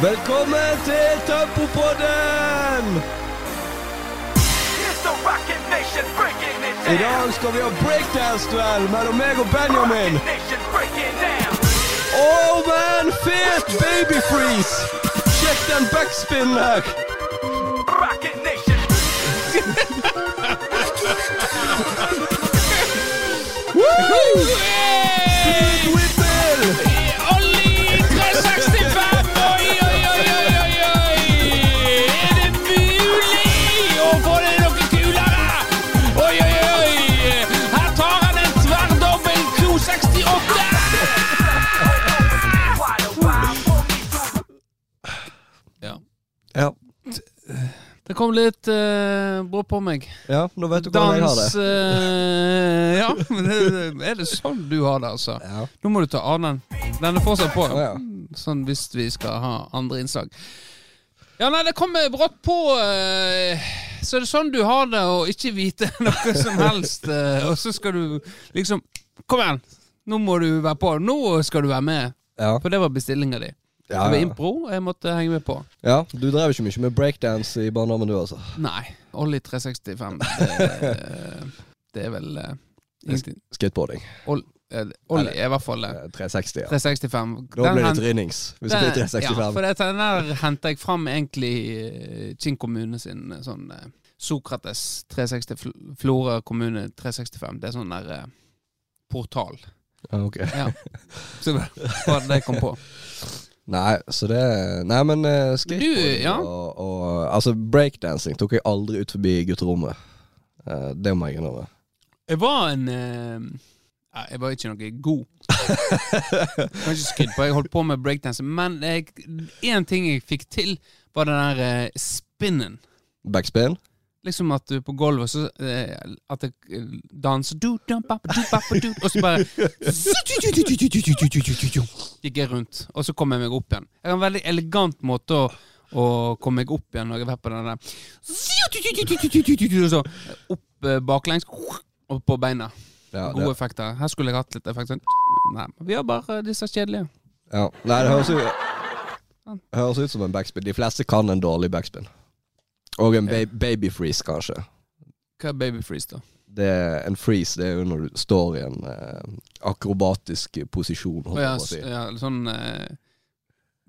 Velkommen til Tempopodden! The Rocket Nation breaking it I down. dag skal vi ha breakdance-duell mellom meg og Benjamin. Nation breaking down. Oh man, fet baby freeze! Sjekk den backspinnen her. Rocket Nation. Kom litt uh, brå på meg. ja, nå vet du hvordan jeg har det. eh, Ja, men det, er det sånn du har det, altså? Ja. Nå må du ta av den. Den er fortsatt på. Ja. Sånn hvis vi skal ha andre innslag. Ja, nei, det kommer brått på. eh, så er det sånn du har det, å ikke vite noe som helst. eh, og så skal du liksom Kom igjen! Nå må du være på. Nå skal du være med. Ja. For det var bestillinga di. Ja, ja. impro, og jeg måtte henge med på. ja, du drev ikke mye med breakdance i barndommen du, altså. Nei. Ollie 365. Det, det er vel uh, ingenting. Skateboarding. Ol- eh, er i hvert fall det. Eh, 360, ja. 365. Da blir det trynings, hvis det blir 365. Ja, for det, den der henter jeg fram egentlig eh, Kinn kommune sin sånn Sokrates 360 Fl- Florø kommune 365. Det er sånn der eh, portal. Ok. Ja. Så det var det jeg kom på. Nei, så det Nei, men uh, skateboard ja. og, og Altså, breakdancing tok jeg aldri ut forbi gutterommet. Uh, det må jeg innrømme. Jeg var en uh, Jeg var ikke noe god. Kanskje kan på Jeg holdt på med breakdance, men én ting jeg fikk til, var den der spinnen. Backspin? Liksom at du på gulvet så eh, At jeg eh, danser du, dum, du, du, Og så bare Gikk jeg rundt, og så kom jeg meg opp igjen. Det er en veldig elegant måte å, å komme meg opp igjen når jeg er på den der så opp eh, baklengs og på beina. Ja, Gode det, effekter. Her skulle jeg hatt litt effekt. sånn. Nei, vi har bare disse kjedelige. ja. Nei, det høres ut Høres ut som en backspin. De fleste kan en dårlig backspin. Og en ba baby freeze, kanskje. Hva er baby freeze, da? Det er en freeze det er jo når du står i en eh, akrobatisk posisjon. Oh, ja, si. ja, sånn eh,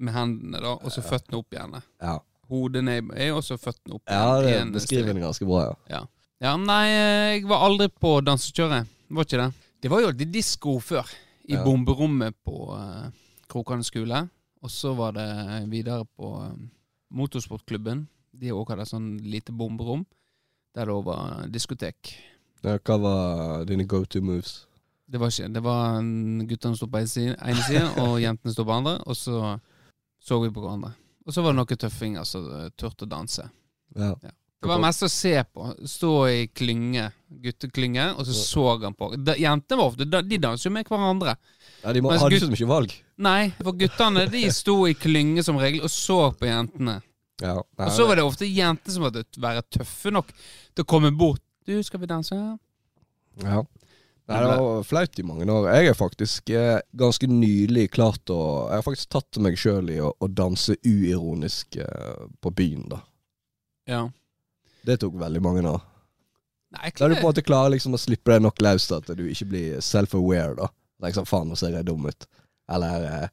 med hendene, da, og så føttene opp igjen. Ja, Hodet ned er også føttene opp ja det igjen, beskriver den ganske bra, ja. Ja. ja, nei, eh, jeg var aldri på dansekjøret. Var ikke det. Det var jo alltid disko før. I Ja. bomberommet på uh, Krokan skole. Og så var det videre på eh, motorsportklubben. De òg hadde sånn lite bomberom. Der det òg var diskotek. Ja, Hva var dine go to moves? Det var ikke Det var en- guttene sto på ene side, og jentene sto på andre. Og så så vi på hverandre. Og så var det noen tøffinger som eh, turte å danse. Ja. Det var mest å se på. Stå i klynge, gutteklynge, og så så han på. Da, jentene var ofte De danser jo med hverandre. Ja, de må, hadde ikke så mye valg. Nei, for guttene de sto i klynge som regel og så på jentene. Ja. Nei, Og så var det ofte jenter som måtte være tøffe nok til å komme bort. Du, skal vi danse? Ja. Nei, det var flaut i mange år. Jeg er faktisk eh, ganske nylig klart å Jeg har faktisk tatt meg sjøl i å, å danse uironisk eh, på byen, da. Ja. Det tok veldig mange år. Nei, Da du på en måte klarer liksom å slippe deg nok løs til at du ikke blir self-aware, da. Liksom, faen, nå ser jeg dum ut. Eller eh,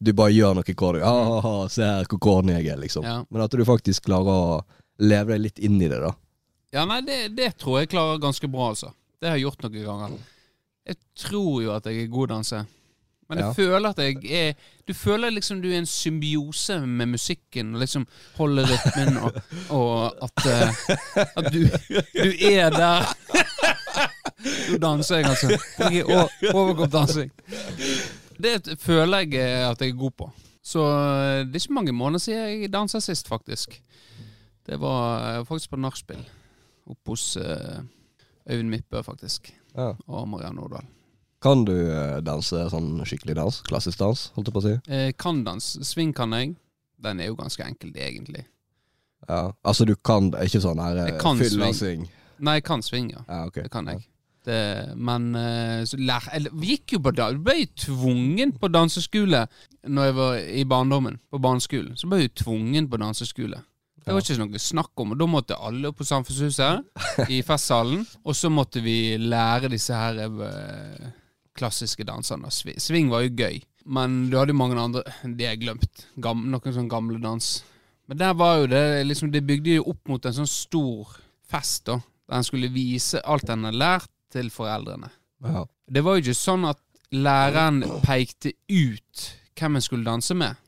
du bare gjør noe corny. Ah, se her hvor corny jeg er, liksom. Ja. Men at du faktisk klarer å leve deg litt inn i det, da. Ja, nei, det, det tror jeg klarer ganske bra, altså. Det har jeg gjort noen ganger. Jeg tror jo at jeg er god danser. Men jeg Ja. føler at jeg er Du føler liksom du er en symbiose med musikken, og liksom holder rytmen, og, og at, eh, at du, du er der. Du danser jeg, altså. Jeg er overkoppdansing. Det føler jeg eh, at jeg er god på. Så eh, det er ikke mange måneder siden jeg dansa sist, faktisk. Det var eh, faktisk på nachspiel. Oppe hos Øyvind Mippe, faktisk. Ja. Og Marianne Nordahl. Kan du danse sånn skikkelig dans? Klassisk dans, holdt jeg på å si? Eh, kan dans. Sving kan jeg. Den er jo ganske enkel, egentlig. Ja. Altså, du kan ikke sånn her fylla-syng? Nei, jeg kan sving, ja. Ja, okay. Det kan jeg. Det, men eh, så lær, eller, vi gikk jo på da, ble jo tvungen på danseskole Når jeg var i barndommen, på barneskolen. Så ble jeg jo tvungen på danseskole. Det var ikke noe snakk om. Og da måtte alle opp på Samfunnshuset, i festsalen. Og så måtte vi lære disse her eh, klassiske dansene. Sving var jo gøy. Men du hadde jo mange andre Det er glemt. Gam, noen sånn gamle dans. Men der var jo det liksom, Det bygde jo opp mot en sånn stor fest, da. Der en skulle vise alt en har lært, til foreldrene. Ja. Det var jo ikke sånn at læreren pekte ut hvem en skulle danse med.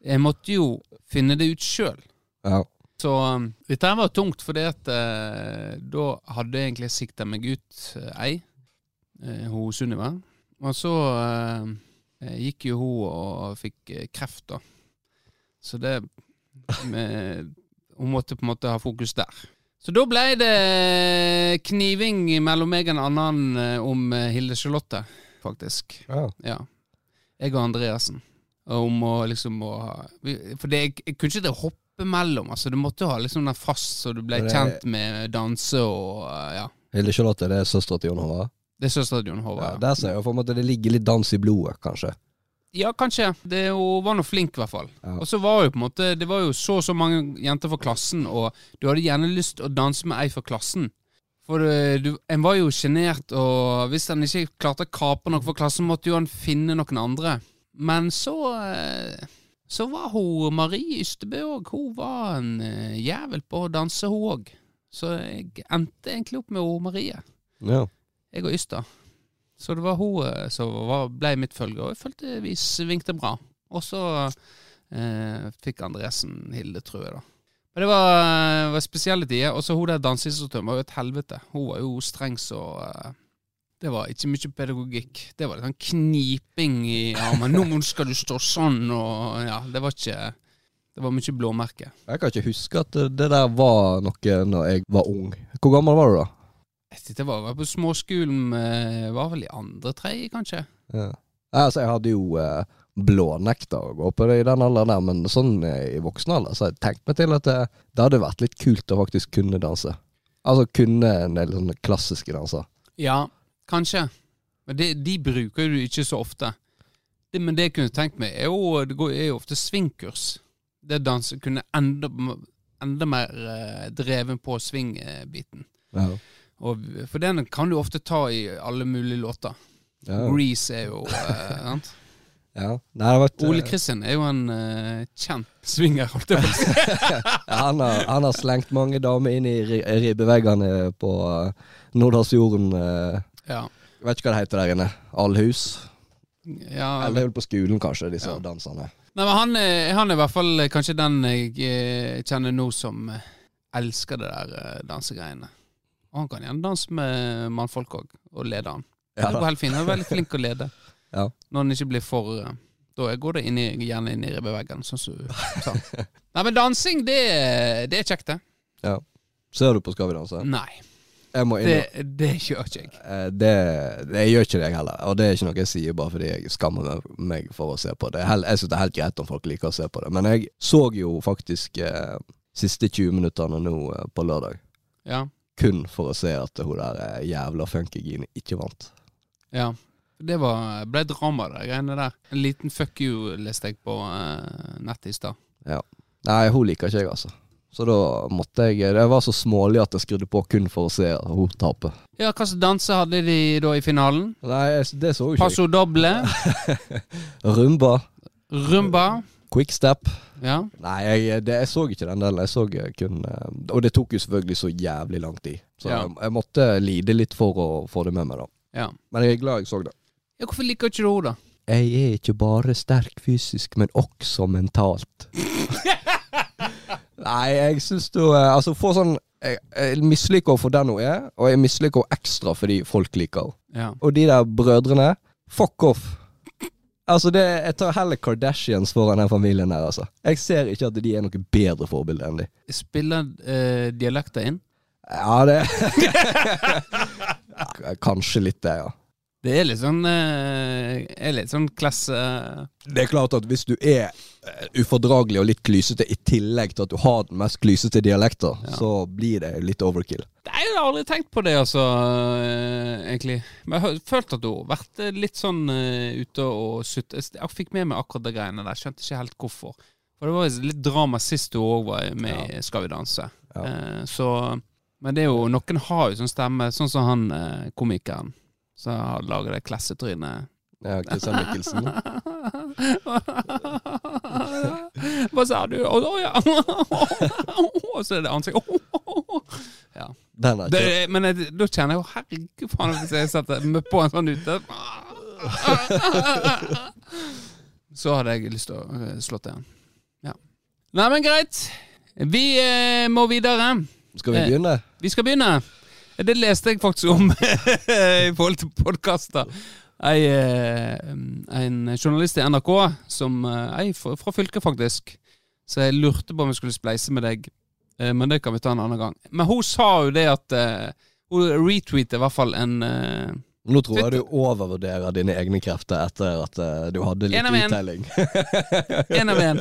Jeg måtte jo finne det ut sjøl. ja. Så um, dette var tungt, for uh, da hadde jeg egentlig sikta meg ut uh, ei, uh, hun Sunniva. Og så uh, gikk jo hun og fikk kreft, da. Så det med, Hun måtte på en måte ha fokus der. Så da ble det kniving mellom meg og en annen uh, om uh, Hilde Charlotte, faktisk. ja. Ja. Jeg og Andreassen. Om å liksom å For det, jeg, jeg kunne ikke det hoppe mellom. Altså, du måtte jo ha liksom den fast, så du ble det- kjent med danse og uh, Ja. Hilde Charlotte, det er søstera til Jon Håvard? Det er søstera til Jon Ja, Håvard. der ser jeg for meg at det ligger litt dans i blodet, kanskje. Ja, kanskje. Det, hun var nå flink, i hvert fall. Ja. Og så var jo på en måte Det var jo så og så mange jenter fra klassen, og du hadde gjerne lyst til å danse med ei fra klassen. For eh, du, en var jo sjenert, og hvis en ikke klarte å kape noe fra klassen, måtte jo en finne noen andre. Men så eh, Så var hun Marie Ystebø òg. Hun var en eh, jævel på å danse, hun òg. Så jeg endte egentlig opp med hun Marie. Ja. Jeg og Ysta. Så det var hun eh, som ble mitt følge, og jeg følte vi svingte bra. Og så eh, fikk Andresen Hilde, tror jeg, da. Men det var, var spesielle tider. Og så hun der danseinstruktøren var jo et helvete. Hun var jo streng så eh, Det var ikke mye pedagogikk. Det var litt sånn kniping i armen. 'Nå skal du stå sånn', og ja, det var ikke Det var mye blåmerke. Jeg kan ikke huske at det der var noe når jeg var ung. Hvor gammel var du da? Det var var på småskolen, eh, var vel i andre, tredje, kanskje. Ja. Altså, jeg hadde jo eh, blånekta å gå på det i den alderen der, men sånn eh, i voksen alder så har jeg tenkt meg til at det, det hadde vært litt kult å faktisk kunne danse. Altså kunne en del sånne klassiske danser. Ja, kanskje. Men de, de bruker du ikke så ofte. Det, men det jeg kunne tenkt meg, er jo, det går, er jo ofte svingkurs. Det danse kunne enda, enda mer eh, dreven på swingbiten. Ja. Og, for den kan du ofte ta i alle mulige låter. Ja. Grease er jo uh, ja. Nei, vet, Ole Kristian er jo en uh, kjent swinger, holdt jeg på å si. han, har, slengt mange damer inn i ribbeveggene på uh, Nordalsjorden. Uh, Ja. vet ikke hva det heter der inne. Allhus. ja Eller er på skolen, kanskje, disse Ja. danserne. Nei, men han, han er i hvert fall kanskje den jeg eh, kjenner nå som eh, elsker det der eh, dansegreiene. Og han kan gjerne danse med mannfolk òg, og lede han. Ja, det går helt fint. Han er veldig flink å lede. Ja. Når han ikke blir for eh, Da går det inn i, gjerne inn i ribbeveggen, sånn som du sa. Nei, men dansing, det, det er kjekt, det. Ja. Ser du på Skal vi danse? Nei, det, det gjør ikke jeg. Eh, det, det gjør ikke jeg heller. Og det er ikke noe jeg sier bare fordi jeg skammer meg- for å se på det. Jeg syns det er helt greit om folk liker å se på det. Men jeg så jo faktisk eh, siste 20 minuttene nå eh, på lørdag. Ja. Kun for å se at hun der eh, jævla funkygine ikke vant. ja. Det var, ble drama, de greiene der. En liten fuck you leste jeg på uh, nettet i stad. Nei, hun liker ikke jeg, altså. Så da måtte jeg Det var så smålig at jeg skrudde på kun for å se hun tape. Ja, hva slags danse hadde de da i finalen? Nei, det så jo ikke Passo doble. Rumba, rumba. Quickstep. Ja. Nei, jeg, det, jeg så ikke den delen. Jeg så kun eh, Og det tok jo selvfølgelig så jævlig lang tid. Så Ja. jeg, jeg måtte lide litt for å få det med meg, da. ja. Men jeg er glad jeg så det. ja hvorfor liker ikke du henne, da? Jeg er ikke bare sterk fysisk, men også mentalt. Nei, jeg syns du eh, Altså, få sånn Jeg, jeg misliker henne for den hun er, og jeg misliker henne ekstra fordi folk liker henne. Ja. Og de der brødrene, fuck off. Altså, det, jeg tar heller Kardashians foran den familien der, altså. Jeg ser ikke at de er noe bedre forbilde enn de. Spiller eh, dialekter inn? Ja, det Kanskje litt det, ja. Det er litt sånn eh, er litt sånn klasse Det er klart at hvis du er ufordragelig og litt klysete i tillegg til at du har den mest klysete dialekter, Ja. så blir det litt overkill. Nei, jeg har aldri tenkt på det, altså, eh, egentlig. Men jeg har følt at du har vært eh, litt sånn uh, ute og sutt. Jeg fikk med meg akkurat de greiene der. Skjønte ikke helt hvorfor. For det var litt drama sist du òg var med i Skal vi danse. Ja. Uh, så Men det er jo Noen har jo sånn stemme, sånn som han uh, komikeren som har laget det klassetrynet. Ja, Christian Mikkelsen. Hva sa du? Og, ja. Og så er det ansikt. Ja. Det, men jeg, da kjenner jeg jo Herregud, faen, hvis jeg setter meg på en sånn ute Så hadde jeg lyst til å slå til igjen. Ja. Nei, men greit. Vi eh, må videre. Skal vi Eh, begynne? Vi skal begynne. Det leste jeg faktisk om i forhold til podkaster. Eh, en journalist i NRK, som, eh, ei, fra fylket faktisk, så jeg lurte på om jeg skulle spleise med deg. Eh, Men det kan vi ta en annen gang. Men hun sa jo det at eh, Hun retweetet i hvert fall en eh, Nå tror jeg du overvurderer dine egne krefter etter at du hadde litt En uttelling. En av en.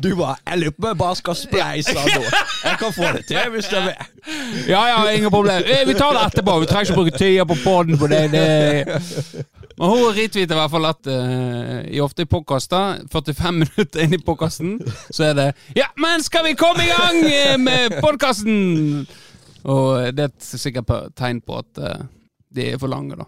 Du bare 'Jeg lurer på om jeg bare skal spleise nå'. Jeg kan få det til hvis jeg vil. Ja, ja, ingen problem. Vi tar det etterpå. Vi trenger ikke å bruke tida på poden på det. det. Men hun retweeter i hvert fall at uh, i ofte i podkaster, 45 minutter inn i podkasten, så er det Ja, men skal vi komme i gang eh, med podkasten? Og det er et sikkert på- tegn på at uh, de er for lange, da.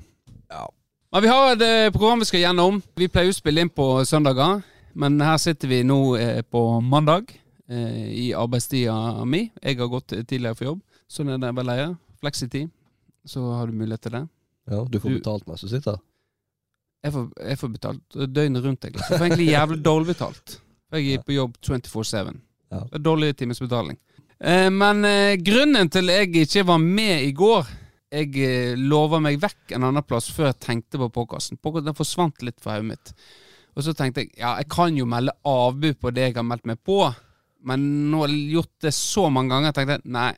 Ja. Men vi har et program vi skal gjennom. Vi pleier å spille inn på søndager, men her sitter vi nå uh, på mandag uh, i arbeidstida mi. Jeg har gått tidligere for jobb. Sånn er det vel leie. Flexity. Så har du mulighet til det. ja, du får Du- betalt mens du sitter. Jeg får, jeg får betalt døgnet rundt, egentlig. Jeg får egentlig jævlig dårlig betalt. Jeg er på jobb 24-7. Ja. Dårlig timesbetaling. Eh, men eh, grunnen til jeg ikke var med i går Jeg eh, lova meg vekk en annen plass før jeg tenkte på podkasten. Den forsvant litt fra hodet mitt. Og så tenkte jeg ja, jeg kan jo melde avbud på det jeg har meldt meg på. Men nå har jeg gjort det så mange ganger. Jeg tenkte nei,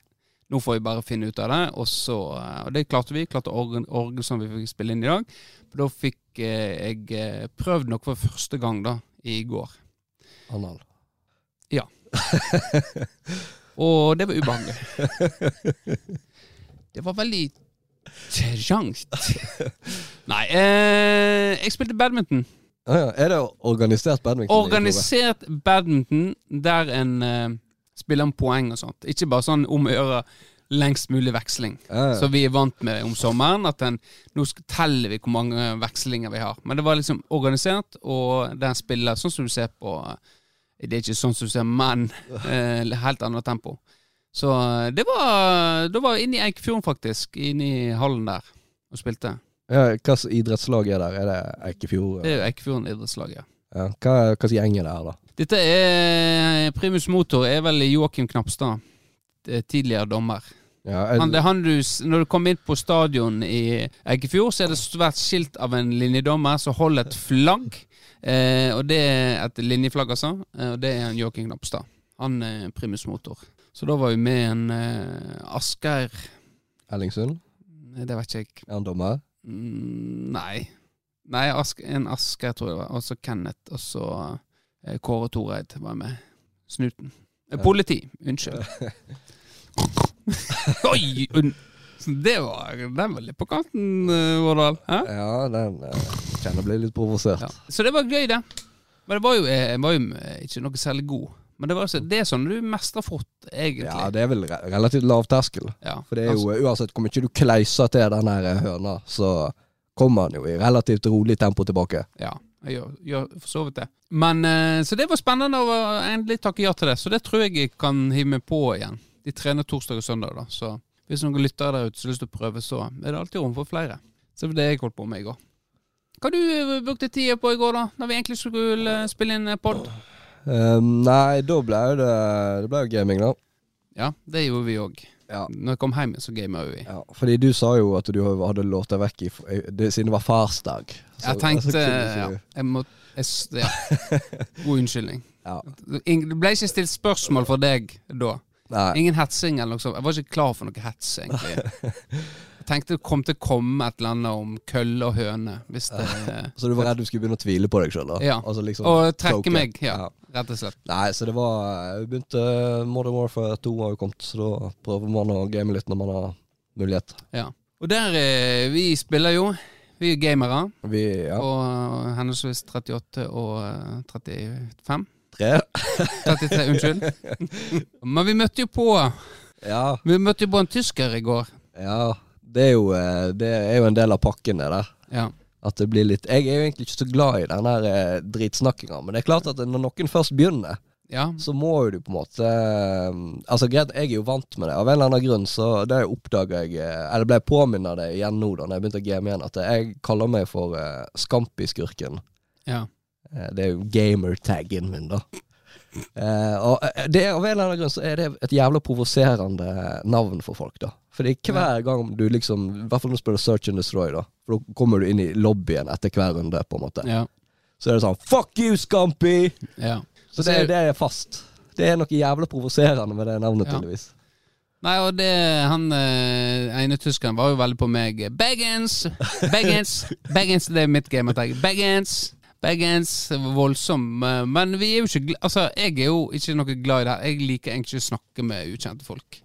nå får vi bare finne ut av det. Og, så, eh, og det klarte vi. Klarte orgel, orgel som vi fikk spille inn i dag. Da fikk jeg prøvde nok for første gang da, i går. Anal. Og det var ubehagelig. Det var veldig trangt. Nei, eh, jeg spilte badminton. Ah, ja. Er det organisert badminton? Organisert badminton der en eh, spiller om poeng og sånt. Ikke bare sånn om gjøre lengst mulig veksling. Ja, ja. Så vi er vant med om sommeren. At den, nå teller vi hvor mange vekslinger vi har. Men det var liksom organisert, og den spiller sånn som du ser på Det er ikke sånn som du ser, men eh, helt annet tempo. Så eh, det var Da var jeg inne i Eikefjorden, faktisk. Inne i hallen der og spilte. Ja, Hva slags idrettslag er der? Er det Eikefjord? Det er jo Eikefjorden idrettslag, ja. Ja. Hva hva slags gjeng er det her, da? Dette er Primus motor er vel Joakim Knapstad. er Tidligere dommer. Ja, jeg, Han, det han du, når du kommer inn på stadion i Eikefjord, så er det svært skilt av en linjedommer som holder et flagg. Eh, og det er et linjeflagg, altså. Eh, og det er en Joakim Knapstad. Han er primus motor. Så da var vi med en eh, Asgeir Ellingsund? Det vet ikke jeg. Er han dommer? Mm, nei. Nei, Ask, en Asgeir, tror jeg det var. Og så Kenneth. Og så eh, Kåre Toreid var med. Snuten. Eh, politi. Unnskyld. Oi! Det var, den var litt på kanten, uh, Vårdal. Ja, den eh, kjenner jeg blir litt provosert. Ja. Så det var gøy, det. Men det var jo, jeg var jo eh, ikke noe særlig god. Men det, var altså, det er sånn du mestrer fort, egentlig. Ja, det er vel re relativt lav terskel. Ja, For det er jo, uansett hvor mye du kleiser til den her eh, høna, så kommer han jo i relativt rolig tempo tilbake. Ja, jeg gjør, gjør for så vidt det. Men, eh, så det var spennende å endelig takke ja til det. Så det tror jeg jeg kan hive meg på igjen. De trener torsdag og søndag, da. Så hvis noen lyttere der ute som har lyst til å prøve, så er det alltid rom for flere. Så det var det jeg holdt på med i går. Hva du eh, brukte tida på i går, da? Når vi egentlig skulle eh, spille inn pod? Um, nei, da ble det Det ble jo gaming, da. Ja, det gjorde vi òg. Ja. Når jeg kom hjem, så gama vi. Ja, fordi du sa jo at du hadde låta vekk i, det, siden det var farsdag. Jeg tenkte ja, jeg må, jeg, ja. God unnskyldning. Ja. Det ble ikke stilt spørsmål for deg da. Nei. Ingen hetsing eller noe sånt. Jeg var ikke klar for noe hets, egentlig. Jeg tenkte det kom til å komme et eller annet om kølle og høne. Hvis det Så du var redd du skulle begynne å tvile på deg sjøl? Ja. Altså liksom Og trekke token. meg, ja. Rett og slett. Nei, så det var Vi begynte Modern Warfare 2 har jo kommet, så da prøver man å game litt når man har mulighet. Ja. Og der eh, Vi spiller jo. Vi er gamere. Vi ja, Og henholdsvis 38 og eh, 35. tre. 33, unnskyld. Men vi møtte jo på Ja, Vi møtte jo på en tysker i går. ja. Det er jo eh, Det er jo en del av pakken, det der. Ja. At det blir litt Jeg er jo egentlig ikke så glad i den her eh, dritsnakkinga, men det er klart at når noen først begynner, ja. så må jo du på en måte eh, Altså greit, jeg er jo vant med det. Av en eller annen grunn så det oppdaga jeg Eller ble påminnet det igjen nå, da når jeg begynte å game igjen, at jeg kaller meg for uh, Scampi-skurken. ja. Eh, Det er jo gamertaggen min, da. Eh, og eh, det er, Av en eller annen grunn så er det et jævla provoserende navn for folk, da. Fordi hver gang du liksom I hvert fall når du spiller Search and Destroy, da. For da kommer du inn i lobbyen etter hver runde, på en måte. ja. Så er det sånn Fuck you, Scampi! ja. Så det, det er fast. Det er noe jævla provoserende med det navnet, Ja. tydeligvis. Nei, og det Han eh, ene tyskeren var jo veldig på meg. Baggins! Baggins! Baggins, det er mitt gamertag. Baggins! Baggins! Voldsom. eh, Men vi er jo ikke Altså, jeg er jo ikke noe glad i det. Jeg liker egentlig ikke å snakke med ukjente folk.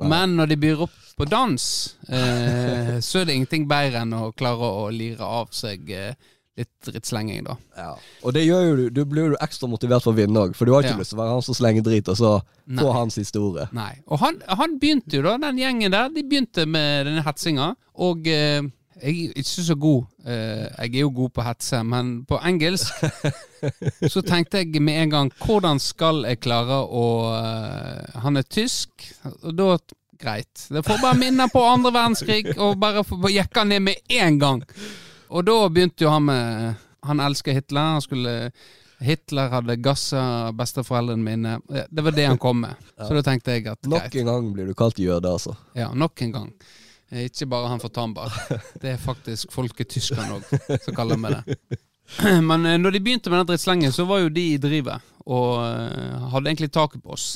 Men når de byr opp på dans, eh, så er det ingenting bedre enn å klare å lire av seg eh, litt drittslenging, da. Ja. Og det gjør jo du. Du blir jo ekstra motivert for å vinne òg, for du har ikke Ja. lyst til å være han som slenger drit, og så få hans historie. Nei. Og han, han begynte jo da, den gjengen der, de begynte med denne hetsinga. Og eh, jeg er ikke så god. Eh, jeg er jo god på hetse, men på engelsk så tenkte jeg med en gang hvordan skal jeg klare å eh, Han er tysk, og da Greit. Det får bare minner på andre verdenskrig, og bare jekke ned med en gang. Og da begynte jo han med Han elsker Hitler. Han skulle Hitler hadde gassa besteforeldrene mine. Det var det han kom med. Så da tenkte jeg at Nok en gang blir du kalt jøde, altså. Ja, nok en gang. Eh, Ikke bare han fra Tambar. Det er faktisk folketyskerne òg som kaller meg det. Men eh, når de begynte med den drittslengen, så var jo de i drivet og eh, hadde egentlig taket på oss.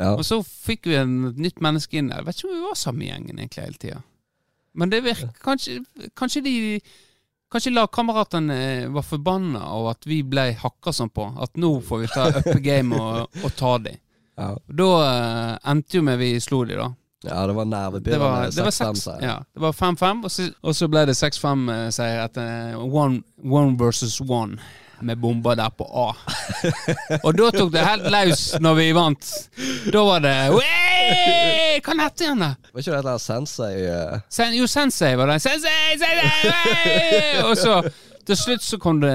Ja. Og så fikk vi en et nytt menneske inn der. Jeg vet ikke om vi var samme gjengen egentlig hele tida. Men det virker kanskje, kanskje de Kanskje lagkameratene var forbanna over at vi ble hakka sånn på. At nå får vi ta up game og, og ta dem. Ja. Da endte jo med vi slo dem, da. Ja, det var nervepirrende. det var 6-5, seks- sa jeg. ja, det var 5-5, og, så- og så ble det 6-5-seier etter one, one versus one. Med bomber der på A. Og da tok det helt løs når vi vant. Da var det «Wey! Hva heter han, da? Var ikke det der Sensei eh, Sen, jo, Sensei var det. Sensei, sensei! Og så til slutt så kom det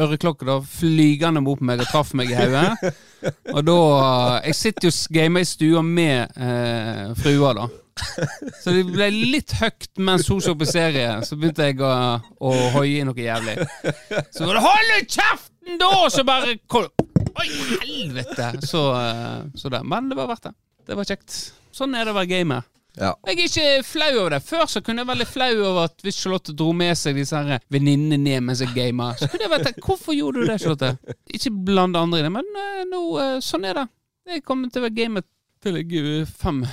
øreklokker da, flygende mot meg og traff meg i hodet. Og da Jeg sitter jo og gamer i stua med eh, frua, da. Så det ble litt høyt mens hun så på serie. Så begynte jeg å, å hoie noe jævlig. Så var det 'hold kjeften, da!' Så bare Oi, helvete! Så, eh, så det. Men det var verdt det. Det var kjekt. Sånn er det å være gamer. Ja. Jeg er ikke flau over det. Før så kunne jeg være litt flau over at hvis Charlotte dro med seg disse her venninnene ned mens jeg gamer, så kunne jeg vært Hvorfor gjorde du det, Charlotte? Ikke blande andre i det, men eh, nå, eh, sånn er det. Jeg kommer til å være gamet til jeg er fem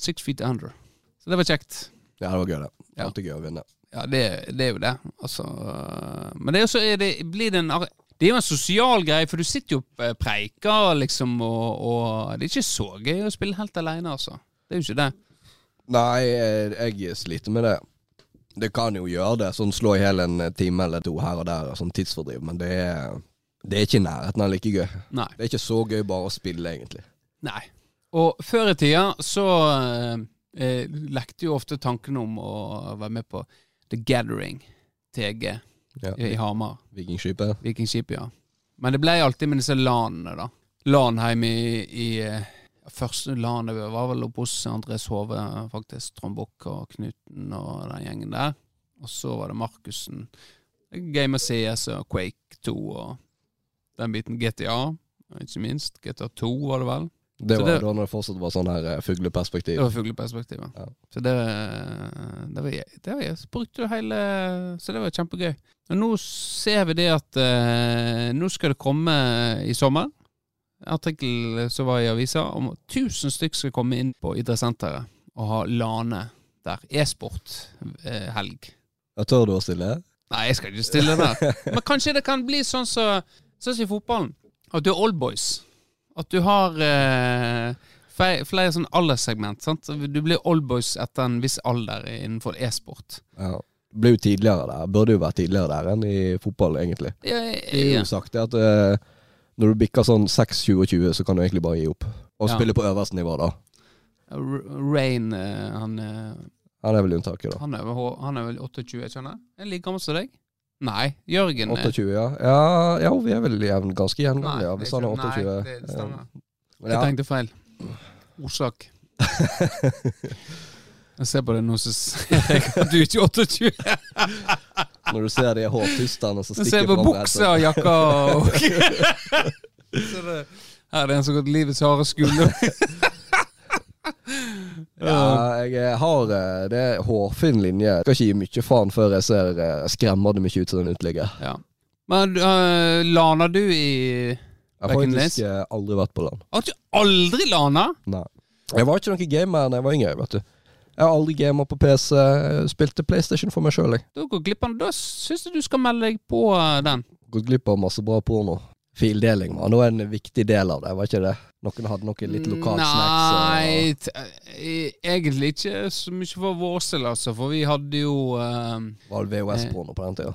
Six feet under. Så det var kjekt. ja, det var gøy, det. Ja. Alltid gøy å vinne. Ja, det, det er jo det. Altså øh, Men det er det, blir det en Det er jo en sosial greie, for du sitter jo og preiker, liksom, og, og Det er ikke så gøy å spille helt alene, altså. Det er jo ikke det. Nei, jeg, jeg sliter med det. Det kan jo gjøre det, sånn slå i hjel en time eller to her og der, sånn tidsfordriv, men det er, det er ikke i nærheten av like gøy. Nei. Det er ikke så gøy bare å spille, egentlig. Nei. Og før i tida så eh, eh, lekte jo ofte tanken om å være med på The Gathering, TG, Ja. i Hamar. Vikingskipet. Vikingskipet, ja. Men det ble alltid med disse lanene, da. Lan hjemme i, i eh, landet vi var vel oppe hos Andres Hove, faktisk. Trond Bukk og Knuten og den gjengen der. Og så var det Markussen. Game of CS og Quake 2 og den biten. GTA, ikke minst. GTA 2 var det vel. Det var det- da når det fortsatt var sånn her eh, fugleperspektiv. Det var fugleperspektivet. Ja. Så det, det var det var, Så brukte du hele Så det var kjempegøy. Og nå ser vi det at eh, nå skal det komme i sommer artikkel som var i avisa om at 1000 stykker skal komme inn på idrettssenteret og ha lane der. E-sport-helg. Ja, tør du å stille? Nei, jeg skal ikke stille der. Men kanskje det kan bli sånn som så, sånn som i fotballen. At du er oldboys. At du har eh, flere, flere sånn alderssegment. Sant? Du blir oldboys etter en viss alder innenfor e-sport. Ja. Ble jo tidligere der. Burde jo vært tidligere der enn i fotball, egentlig. Ja, ja Det er jo sagt det at eh, når du bikker sånn 6-27, så kan du egentlig bare gi opp. Og Ja. spille på øverste nivå, da. Rain, eh, han, eh, Han er vel unntaket, da. han, er vel, han er vel 28, jeg skjønner? Er like gammel som deg? Nei, Jørgen er 28, ja. Ja, ja vi er vel jevn, ganske jevngamle, ja, hvis han er ikke- 28. Nei, det, det stemmer. Ja. Jeg tenkte feil. Orsak. Jeg ser på det nå, så ser jeg at du er ikke 28. Når du ser de hårtustene og så stikker på buksa og jakka og Så det, Her er det en som har gått livets harde skole. Ja, jeg har eh, Det er hårfin linje. Skal ikke gi mye faen før jeg ser eh, skremmende mye ut som den uteligger. Ja. Men uh, lana du i Jeg har faktisk aldri vært på land. Har du aldri lana? Nei. Jeg var ikke noen gamer da jeg var yngre, vet du. Jeg har aldri gamet på PC. Spilte PlayStation for meg sjøl, jeg. Da går glipp av Da syns jeg du skal melde deg på eh, den. Gått glipp av masse bra porno. Fildeling var nå en viktig del av det, var ikke det? Noen hadde noe litt lokalt snacks. Nei, t eh, egentlig ikke så mye for vår del, altså. For vi hadde jo uh, var det VHS-porno på den tida?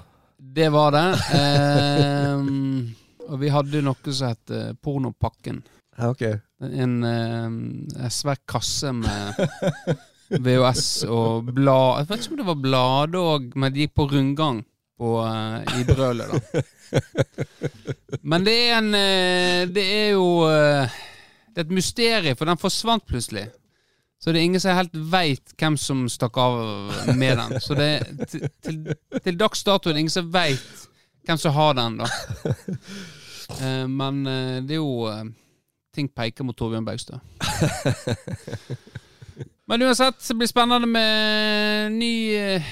Det var det. Ehm, og vi hadde noe som het eh, Pornopakken. Ja, ok. En, eh, en svær kasse med VHS og blad Jeg vet ikke om det var blad òg, men de gikk på rundgang på, uh, i brølet, da. Men det er en eh, Det er jo eh, Det er et mysterium, for den forsvant plutselig. Så det er ingen som helt veit hvem som stakk av med den. Så det til, til, til dags dato er det ingen som veit hvem som har den, da. Men det er jo Ting peker mot Torbjørn Baugstad. Men uansett, det blir spennende med ny, eh,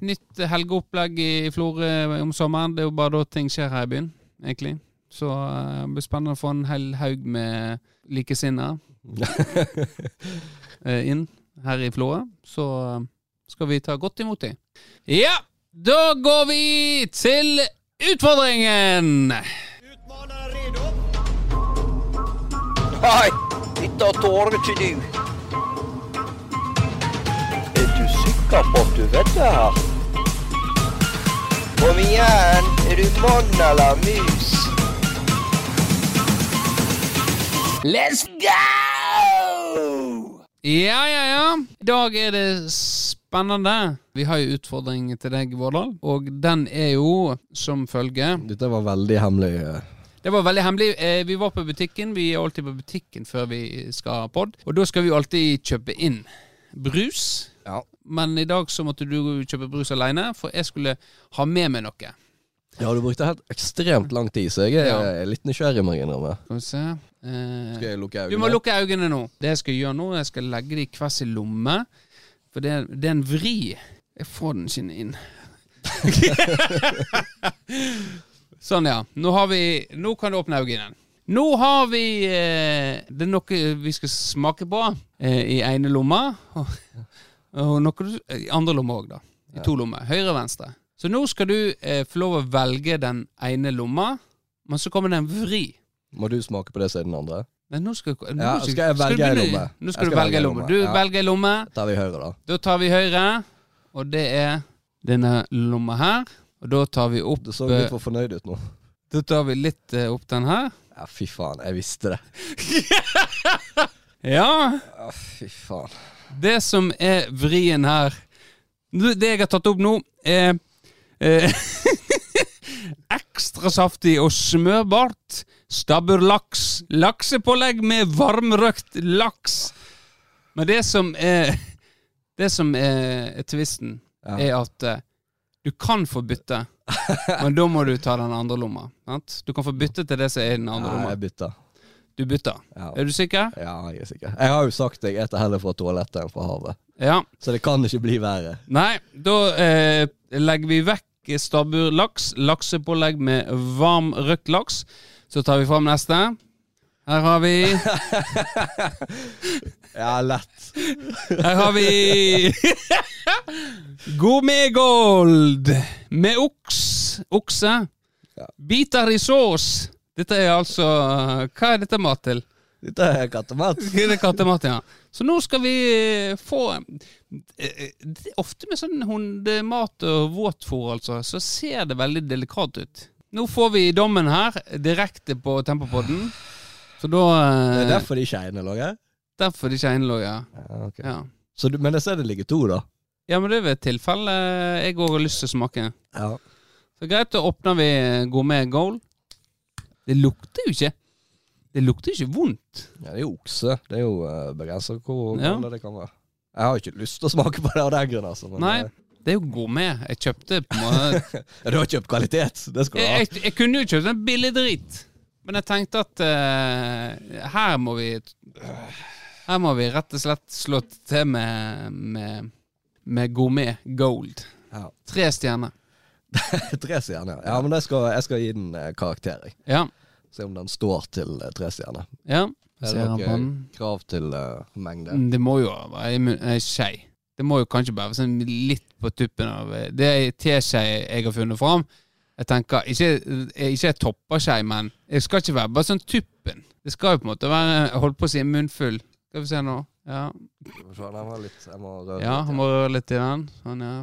nytt helgeopplegg i Florø om sommeren. Det er jo bare da ting skjer her i byen, egentlig. Så eh, det blir spennende å få en hel haug med likesinnede eh, inn her i Florø. Så skal vi ta godt imot dem. Ja, da går vi til utfordringen! Nei, dette tåler ikke du. Sikker på at du vet det her? Kom igjen, er du mann eller mus? Let's go! Ja, ja, ja. I dag er det spennende. Vi har jo utfordring til deg, Vårdal, og den er jo som følger Dette var veldig hemmelig. eh. Det var veldig hemmelig. Eh, Vi var på butikken. Vi er alltid på butikken før vi skal ha pod. Og da skal vi alltid kjøpe inn brus. Ja. Men i dag så måtte du kjøpe brus alene, for jeg skulle ha med meg noe. Ja, du brukte helt ekstremt lang tid, så jeg er Ja. litt nysgjerrig, må jeg innrømme. Skal vi se eh, Skal jeg lukke øynene? Du må lukke øynene nå. Det jeg skal gjøre nå, jeg skal legge det i hver sin lomme. For det det er en vri. Jeg får den ikke inn. sånn, ja. Nå har vi Nå kan du åpne øynene. Nå har vi eh, Det er noe vi skal smake på eh, i ene lomme. Og, noe du- i andre lomme òg, da. I to lommer. Høyre og venstre. Så nå skal du eh, få lov å velge den ene lomma, men så kommer det en vri. Må du smake på det siden den andre? Men nå skal, nå Ja, skal jeg velge ei lomme? Nå skal du velge en lomme. Du ja. velger en lomme. Da tar vi høyre, da. Da tar vi høyre, og det er denne lomma her. Og da tar vi opp Du så eh, litt for fornøyd ut nå. Da tar vi litt eh, opp den her. Ja, fy faen. Jeg visste det. Ja, Ja, fy faen. Det som er vrien her Det jeg har tatt opp nå, er eh, Ekstra saftig og smørbart stabburlaks. Laksepålegg med varmrøkt laks. Men det som er Det som er, er tvisten, Ja. er at eh, du kan få bytte, men da må du ta den andre lomma. Sant? Du kan få bytte til det som er i den andre Ja, lomma. jeg bytter. Du bytter. Ja. Er du sikker? ja, jeg er sikker. Jeg har jo sagt jeg eter heller fra toalettet enn fra havet. Ja. Så det kan ikke bli verre. Nei, da eh, legger vi vekk stabburlaks. Laksepålegg med varm røkt laks. Så tar vi fram neste. Her har vi Ja, lett. Her har vi Gourmetgold med oks. Okse. Biter i sås. Dette er altså Hva er dette mat til? Dette er kattemat. Det er kattemat, ja. Så nå skal vi få eh, det er Ofte med sånn hundemat og våtfôr, altså, så ser det veldig delikat ut. Nå får vi dommen her, direkte på Tempopodden. Så da Det er eh, derfor de ikke er her? Derfor de skeinlå, ja. Ja, Okay. ja. Så du, men jeg ser det ligger to, da? Ja, men det er ved et tilfelle jeg òg har lyst til å smake. Ja. Så greit, da åpner vi gourmet gold. Det lukter jo ikke Det lukter ikke vondt. Ja, det er jo okse. Det er jo uh, begrensa hvor Ja. galt det kan være. Jeg har jo ikke lyst til å smake på det av den grunn, altså. Men, Nei, eh, det er jo gourmet. Jeg kjøpte på en måte ja, du har kjøpt kvalitet. Det skal du ha. jeg, jeg, jeg kunne jo kjøpt en billig drit, men jeg tenkte at uh, her må vi Her må vi rett og slett slå til med, med, med gourmet gold. Ja. Tre stjerner. Tre stjerner. Ja, men jeg skal, jeg skal gi den eh, karakter. jeg. Ja. Se om den står til eh, tre stjerner. ja. Er det noe krav til uh, mengde? Mm, Det må jo være ei skei. Det må jo kanskje bare være sånn litt på tuppen av Det er ei teskje jeg har funnet fram. Jeg tenker, Ikke, ikke ei topperskei, men det skal ikke være bare sånn tuppen. Det skal jo på en måte være jeg holdt på å si munnfull. Skal vi se nå. Ja, jeg må røre litt, han må røre litt i den. Sånn, ja.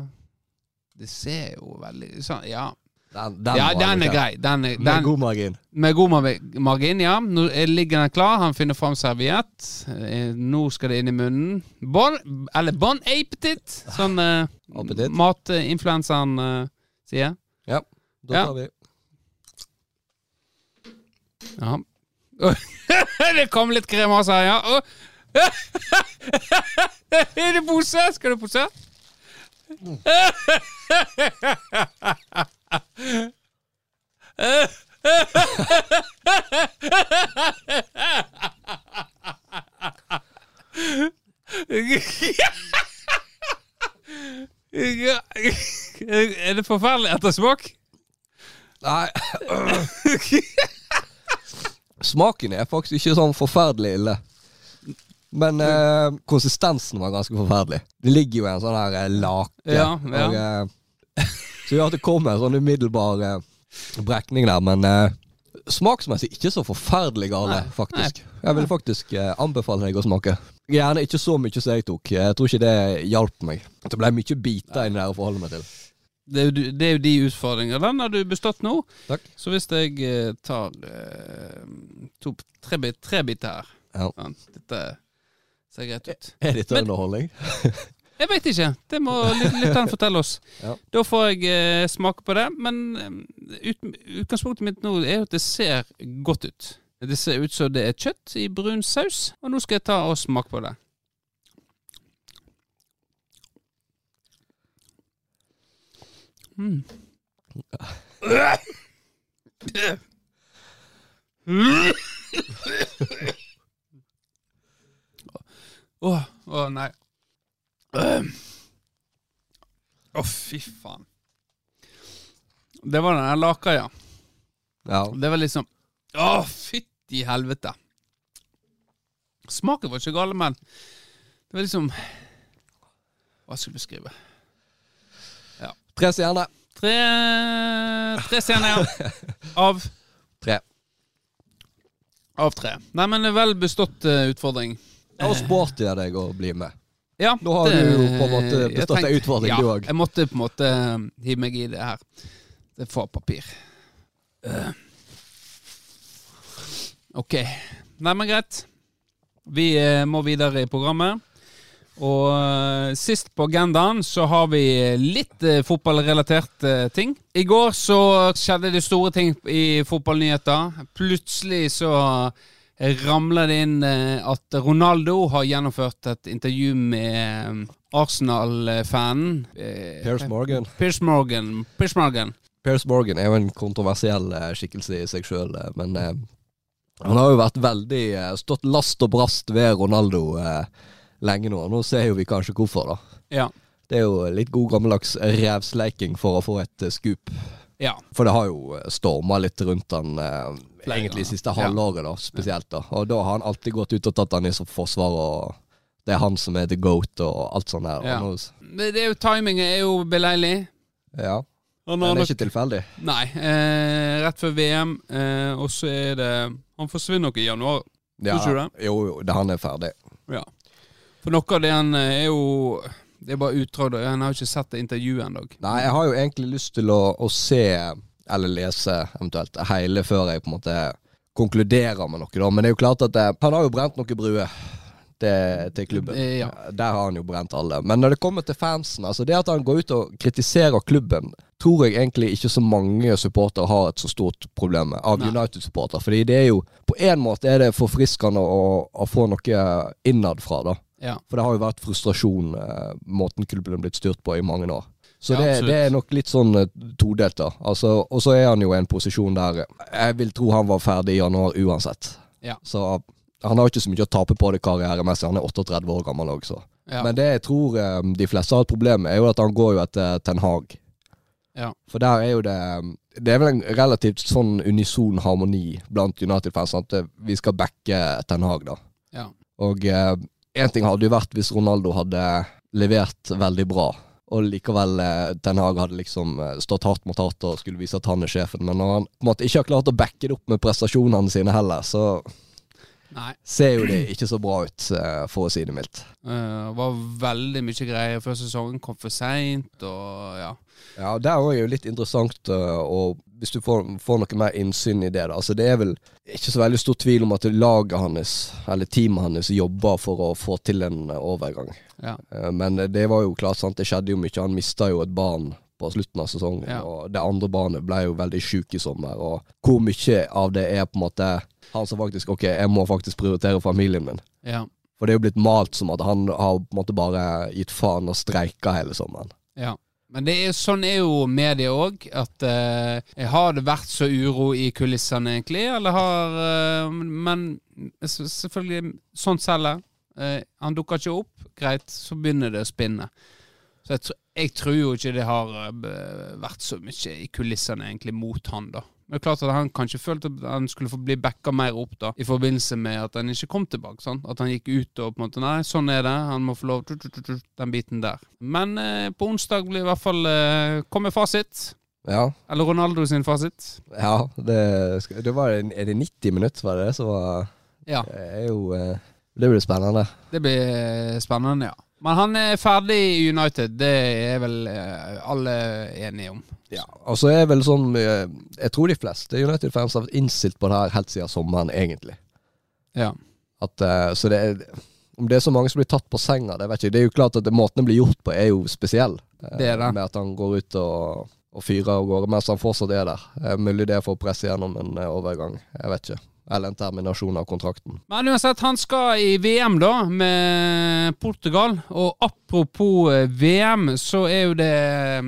Det ser jo veldig sånn, Ja, Den, den, ja den er grei. Den er, Med den, god margin. med god mar- margin, ja. Nå er- ligger den klar. Han finner fram serviett. Eh, Nå skal det inn i munnen. Bon, eller bon appetit, som eh, matinfluenseren eh, sier. Da Ja. tar vi Ja. det kom litt kremas her, ja. Er det pose? Skal du pose? Er det forferdelig ettersmak? Nei. Smaken er faktisk ikke sånn forferdelig ille. Men eh, konsistensen var ganske forferdelig. Det ligger jo i en sånn her eh, lake. Ja, ja. Og, eh, så gjør at det kommer en sånn umiddelbar eh, brekning der, men eh, smaksmessig ikke så forferdelig gale, Nei, faktisk. Jeg vil faktisk eh, anbefale deg å smake. Gjerne ikke så mye som jeg tok. Jeg tror ikke det hjalp meg. Det ble mye biter inni der å forholde meg til. Det er, jo, det er jo de utfordringene. Den har du bestått nå. Takk. Så hvis jeg eh, tar to, tre, bit, tre biter her Ja. Dette ser greit ut. Er dette Men- underholdning? Jeg veit ikke. Det må lytteren fortelle oss. Ja. Da får jeg eh, smake på det. Men eh, ut, utgangspunktet mitt nå er at det ser godt ut. Det ser ut som det er kjøtt i brun saus, og nå skal jeg ta og smake på det. Mm. Åh, oh, nei. Å, fy faen. Det var den der laka, ja. Ja. Det var liksom Å, fytti helvete. Smaken var ikke gal, men det var liksom Hva skal jeg beskrive? Tre stjerner. Tre Tre stjerner, ja. Av Tre. Av tre. Nei, men vel bestått uh, utfordring. Ja, har sporty av deg å bli med. Ja, Nå har det- du jo på en måte jeg bestått en utfordring, ja, du òg. Jeg måtte på en måte eh, hive meg i det her. Det får papir. Eh. Ok. Nei, men greit. Vi eh, må videre i programmet. Og sist på agendaen så har vi litt fotballrelatert ting. I går så skjedde det store ting i fotballnyheter. Plutselig så ramler det inn eh, at Ronaldo har gjennomført et intervju med eh, Arsenal-fanen. Pierce Piers Morgan. Piers Morgan. Piers Morgan. Pierce Morgan er jo en kontroversiell eh, skikkelse i seg sjøl, men eh, han har jo vært veldig eh, stått last og brast ved Ronaldo eh, lenge nå. Nå ser jo vi kanskje hvorfor, da. Ja. Det er jo litt god gammeldags revsleiking for å få et eh, skup. Ja. For det har jo storma litt rundt han eh, egentlig siste halvåret, da, spesielt. da Og da har han alltid gått ut og tatt han i som forsvar, og det er han som er the goat og alt sånt der. Ja. Men det er jo, timingen er jo beleilig. ja. Men det er ikke tilfeldig. Nei. Eh, rett før VM, eh, og så er det Han forsvinner nok i januar. Ja, Tror du jo, jo, det, han er ferdig. Ja. For noe av det han eh, er jo Det er bare utdrag. Han har ikke sett det intervjuet ennå. Nei, jeg har jo egentlig lyst til å, å se, eller lese eventuelt, hele før jeg på en måte konkluderer med noe, da. Men det er jo klart at det, han har jo brent noen bruer til, til klubben. Eh, ja. Der har han jo brent alle. Men når det kommer til fansen, altså det at han går ut og kritiserer klubben, tror jeg egentlig ikke så mange supportere har et så stort problem med, av United-supportere. Fordi det er jo På en måte er det forfriskende å, å få noe innad fra, da. Ja. For det har jo vært frustrasjon, eh, måten klubben er blitt styrt på i mange år. Så Ja, det, det er nok litt sånn eh, todelt, da. Altså, og så er han jo i en posisjon der jeg vil tro han var ferdig i januar uansett. Ja. Så han har ikke så mye å tape på det karrieremessig. Han er 38 år gammel også. Ja. Men det jeg tror eh, de fleste har et problem med, er jo at han går jo etter Ten Hag. Ja. For der er jo det Det er vel en relativt sånn unison harmoni blant United-fans. At eh, vi skal backe Ten Hag, da. Ja. Og én ting hadde jo vært hvis Ronaldo hadde levert veldig bra. Og likevel eh, Ten Hag hadde liksom eh, stått hardt mot hardt og skulle vise at han er sjefen. Men når han på en måte ikke har klart å backe det opp med prestasjonene sine heller, så Nei. ser jo det ikke så bra ut, eh, for å si det mildt. Uh, var veldig mye greier før sesongen. Kom for seint og ja. Ja, det er jo litt interessant, uh, og hvis du får, får noe mer innsyn i det da, altså Det er vel ikke så veldig stor tvil om at laget hans, eller teamet hans, jobber for å få til en uh, overgang. ja. Uh, men det var jo klart, sant, det skjedde jo mye. Han mista jo et barn på slutten av sesongen, Ja. og det andre barnet ble jo veldig sjuk i sommer. Og hvor mye av det er på en måte han som faktisk Ok, jeg må faktisk prioritere familien min. ja. For det er jo blitt malt som at han har på en måte bare gitt faen og streika hele sommeren. Ja. Men er, sånn er jo media òg. At eh, Har det vært så uro i kulissene, egentlig? Eller har eh, Men selvfølgelig, sånt selger. Eh, han dukker ikke opp, greit, så begynner det å spinne. Så jeg, jeg tror jo ikke det har eh, vært så mye i kulissene egentlig mot han, da. Men det er klart at Han kanskje følte at han skulle få bli backa mer opp da i forbindelse med at han ikke kom tilbake. sant? At han gikk ut og på en måte Nei, sånn er det. Han må få lov Den biten der. Men eh, på onsdag blir i hvert fall eh, kommer fasit. Ja, Eller Ronaldo sin fasit. Ja, det, det var, er det 90 minutter, var det det som var Ja, Det er jo eh, Det blir spennende. det blir eh, spennende, ja. Men han er ferdig i United. Det er vel eh, alle enige om. Ja, og så er vel sånn eh, Jeg tror de fleste United-fans har vært innstilt på det her helt siden sommeren, egentlig. Ja. At, eh, så det er Om det er så mange som blir tatt på senga, det vet jeg ikke. Det er jo klart at det, måten det blir gjort på, er jo spesiell. Det er det. Med at han går ut og, og fyrer av gårde mens han fortsatt er der. Mulig det er for å presse gjennom en overgang. Jeg vet ikke. Eller en terminasjon av kontrakten. Men uansett, han skal i VM da, med Portugal. Og apropos eh, VM, så er jo det eh,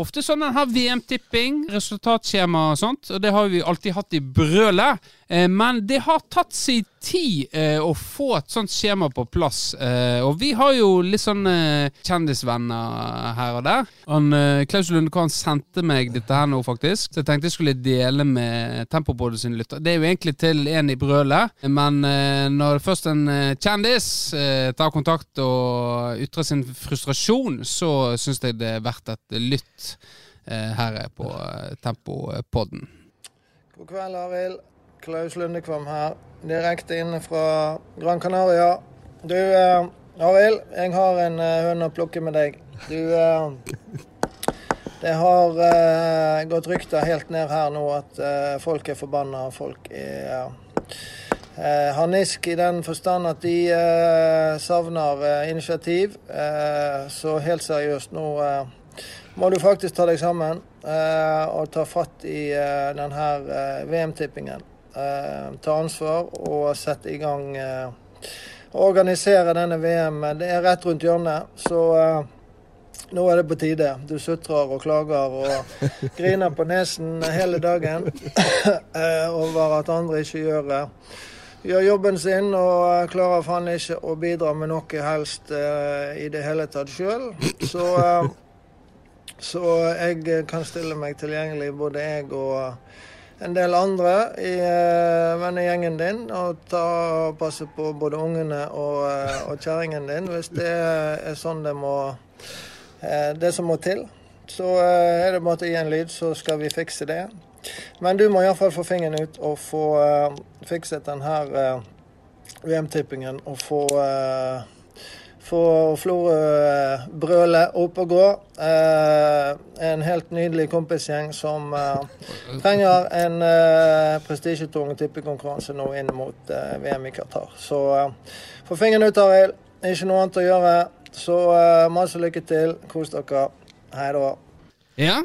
ofte sånn en har VM-tipping, resultatskjema og sånt. Og det har vi alltid hatt i brølet. Eh, Men det har tatt sin tid eh, å få et sånt skjema på plass. Og vi har jo litt sånn kjendisvenner her og der. Han, Klaus Lundekvam sendte meg dette her nå, faktisk. Så jeg tenkte jeg skulle dele med Tempobådet sin lytter. Det er jo egentlig til en i brølet, men når først en kjendis tar kontakt og ytrer sin frustrasjon, så syns jeg det er verdt et lytt eh, her på eh, Tempopodden. God kveld, Arild. Klaus Lundekvam her. Direkte inne fra Gran Canaria. Du, eh, Arild, jeg har en eh, høne å plukke med deg. Du eh, Det har eh, gått rykter helt ned her nå at eh, folk er forbanna. Folk er eh, harnisk i den forstand at de eh, savner eh, initiativ. Eh, så helt seriøst, nå eh, må du faktisk ta deg sammen eh, og ta fatt i denne VM-tippingen. Eh, ta ansvar og sette i gang eh, Organisere denne VM. Det er rett rundt hjørnet, så nå er det på tide. Du sutrer og klager og griner på nesen hele dagen over at andre ikke gjør, eh, gjør jobben sin og eh, klarer faen ikke å bidra med noe helst uh, i det hele tatt sjøl. Så uh, Så jeg kan stille meg tilgjengelig, både jeg og en del andre i uh, vennegjengen din, og ta og passe på både ungene og, uh, kjerringen din, hvis det er sånn det må Det som må til. Så er det bare å gi en lyd, så skal vi fikse det. Men du må iallfall få fingeren ut og få uh, fikset den her eh, VM-tippingen og få uh, få Florø-brølet opp og gå. Eh, en helt nydelig kompisgjeng som eh, trenger en eh, prestisjetung tippekonkurranse nå inn mot eh, VM i Qatar. Så få fingeren ut, Arild. Ikke noe annet å gjøre. Så masse lykke til. Kos dere. Hei da. Ja.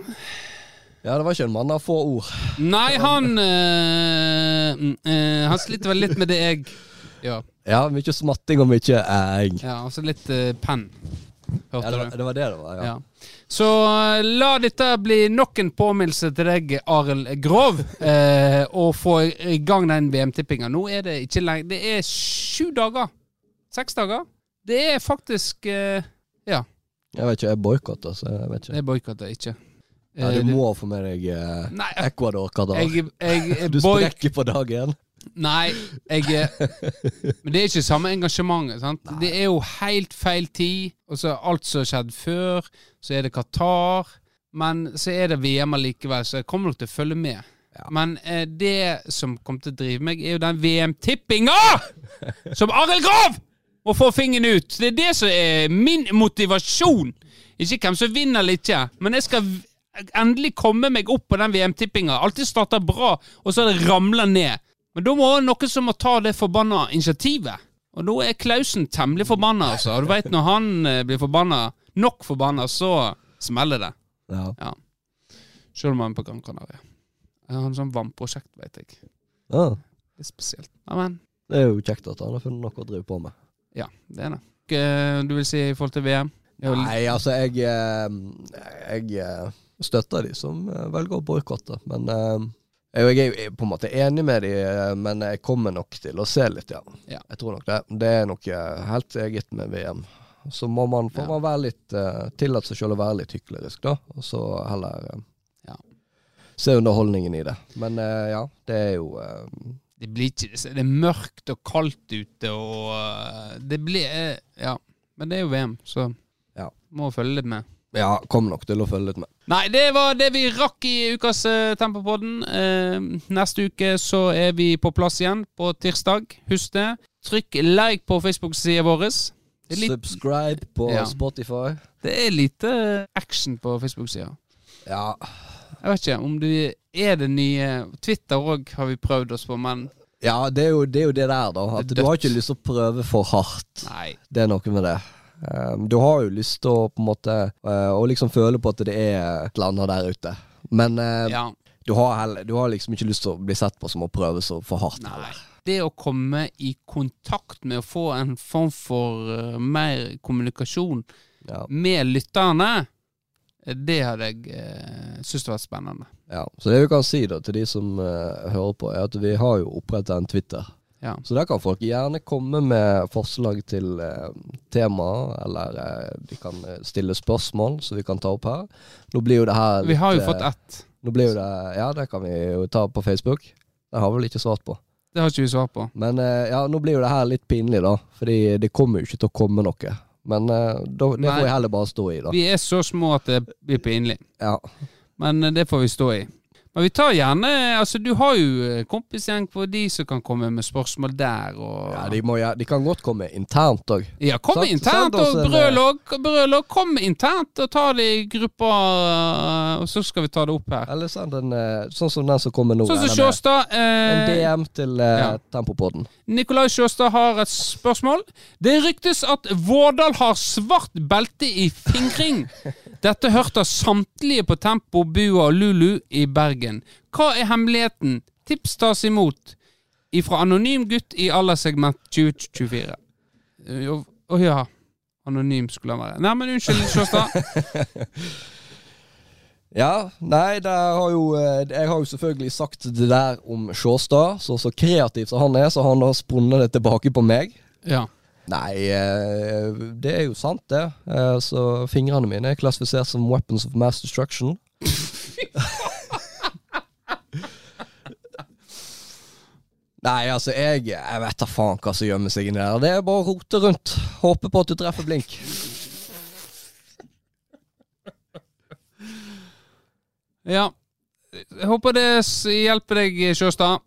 Ja, det var ikke en mann av få ord. Nei, han øh, eh, Han sliter vel litt med det jeg Ja, Ja, mye smatting og mye æg. Ja, altså litt øh, penn. Ja, det, var, du? det var det det var, ja. Ja. Så la dette bli nok en påminnelse til deg, Arild Grov, eh, og få i gang den VM-tippinga. Nå er det ikke lenge Det er sju dager. Seks dager. Det er faktisk eh, Ja, Jeg vet ikke, jeg boikotter, så jeg vet ikke. jeg boikotter ikke. Ja, Eh, du må få med deg eh, Nei, Ecuador, Qatar. jeg, jeg, Du boy- sprekker på dagen. Nei, jeg Men det er ikke samme engasjementet. sant? Det er jo helt feil tid. Og så alt som har skjedd før. Så er det Qatar. Men så er det VM allikevel, så jeg kommer nok til å følge med. Men eh, det som kommer til å drive meg, er jo den VM-tippinga! Som Arild Grav må få fingeren ut! Det er det som er min motivasjon. Ikke hvem som vinner eller ikke, men jeg skal v- endelig komme meg opp på den VM-tippinga. Alltid starter bra, og så ramler det ned. Men da må noen som må ta det forbanna initiativet. Og nå er Klausen temmelig forbanna, altså. Og du veit når han eh, blir forbanna, nok forbanna, så smeller det. Ja. Ja. Sjøl om han er på Gran Canaria. Han har en sånn vannprosjekt, veit jeg. ja. Det er spesielt. Amen. Det er jo kjekt at han har funnet noe å drive på med. ja, det er det. Eh, Du vil si i forhold til VM? Nei, altså, jeg eh, Jeg støtter de som eh, velger å boikotte, men eh, jeg er er på en måte enig med de, eh, men jeg kommer nok til å se litt, ja. Ja. Jeg tror nok det. Det er nok helt eget med VM. Så må man, får man være litt uh, tillate seg selv å være litt hyklerisk, da. Og så heller eh, Ja. se underholdningen i det. Men eh, ja, det er jo Det blir ikke Det er mørkt og kaldt ute, og det blir Ja. Men det er jo VM, så Ja. må følge litt med. Ja, kom nok til å følge litt med. Nei, det var det vi rakk i ukas uh, Tempopodden. Uh, neste uke så er vi på plass igjen på tirsdag. Husk det. Trykk like på Facebook-sida vår. Litt- Subscribe på Ja. Spotify. Det er lite action på Facebook-sida. Ja, Jeg vet ikke om du er det nye Twitter òg har vi prøvd oss på, men Ja, det er, jo, det er jo det der, da. At du har ikke lyst til å prøve for hardt. nei. Det er noe med det. Um, du har jo lyst til å på en måte uh, Å liksom føle på at det er et eller annet der ute. Men uh, Ja. du, har heller, du har liksom ikke lyst til å bli sett på som å prøve så for hardt. Nei. heller. Det å komme i kontakt med å få en form for eh, mer kommunikasjon Ja, med lytterne, eh, det hadde jeg uh, syntes var spennende. ja. Så det vi kan si da til de som uh, hører på, er at vi har jo opprettet en Twitter. Ja. Så der kan folk gjerne komme med forslag til eh, tema, eller eh, de kan uh, stille spørsmål som vi kan ta opp her. Nå blir jo det her Vi har jo fått uh, ett. Nå blir jo det Ja, det kan vi jo ta på Facebook. Det har vi vel ikke svart på. Det har ikke vi svar på. Men eh, ja, nå blir jo det her litt pinlig, da. Fordi det kommer jo ikke til å komme noe. Men eh, da, det Nei. får jeg heller bare stå i, da. Vi er så små at det blir pinlig. Ja. Men eh, det får vi stå i. Men vi tar gjerne Altså, du har jo eh, kompisgjeng på de som kan komme med spørsmål der, og ja de, må, ja, de kan godt komme internt òg. Ja, kom internt send oss og brøl. Brølog, kom internt og ta det i grupper, eh, og så skal vi ta det opp her. Eller send en eh, sånn som den som kommer nå. Sånn som Sjåstad. Eh, En DM til eh, ja. Tempopodden. Nikolai Sjåstad har et spørsmål. Det ryktes at Vårdal har svart belte i fingring. Dette hørte samtlige på Tempo, Bua og Lulu i Bergen. Hva er hemmeligheten? Tips tas imot ifra anonym gutt i alderssegment 2024. Eh, Å oh, ja. Anonym skulle han være. Nei, men unnskyld, Sjåstad. Ja, nei, det har jo eh, Jeg har jo selvfølgelig sagt det der om Sjåstad. Så så kreativ som han er, så har han da spunnet det tilbake på meg. Ja. Nei, eh, det er jo sant, det. Eh, Så fingrene mine er klassifisert som weapons of mass destruction. Nei, altså, jeg, jeg vet da faen hva som gjemmer seg inni der. Det er bare å rote rundt. Håpe på at du treffer blink. Ja. Jeg håper det hjelper deg, Sjåstad.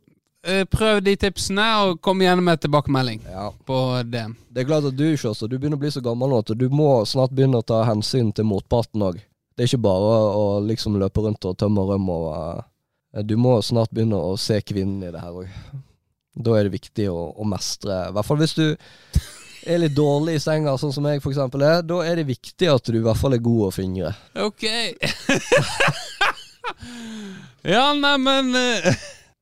Eh, Prøv de tipsene, og kom igjen med tilbakemelding Ja. på det. Det er klart at du, ikke også, du begynner å bli så gammel nå at du må snart begynne å ta hensyn til motparten òg. Det er ikke bare å liksom løpe rundt og tømme røm og eh, Du må snart begynne å se kvinnen i det her òg. Da er det viktig å, å mestre I hvert fall hvis du er litt dårlig i senga, sånn som jeg eksempel er. Da er det viktig at du i hvert fall er god å fingre. Ok. ja, neimen uh,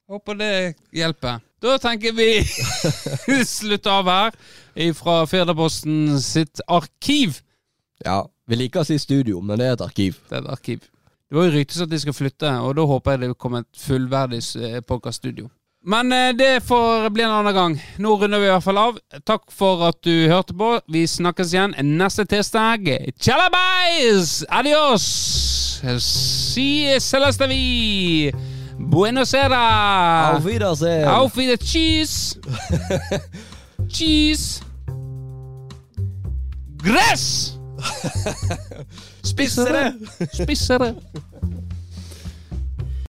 Håper det hjelper. Da tenker vi slutte av her fra Firdaposten sitt arkiv. Ja, vi liker å si studio, men det er et arkiv. Det er et arkiv. Det var jo ryktes at de skal flytte, og da håper jeg det kommer et fullverdig podkaststudio. Men eh, det får bli en annen gang. Nå runder vi i hvert fall av. Takk for at du hørte på. Vi snakkes igjen neste tirsdag. Chalabais! Adios! Si celeste vi! Buenos Aires! Auf Wiedersehen! Auf wieder cheese! cheese! Gress! Spissere! Spissere!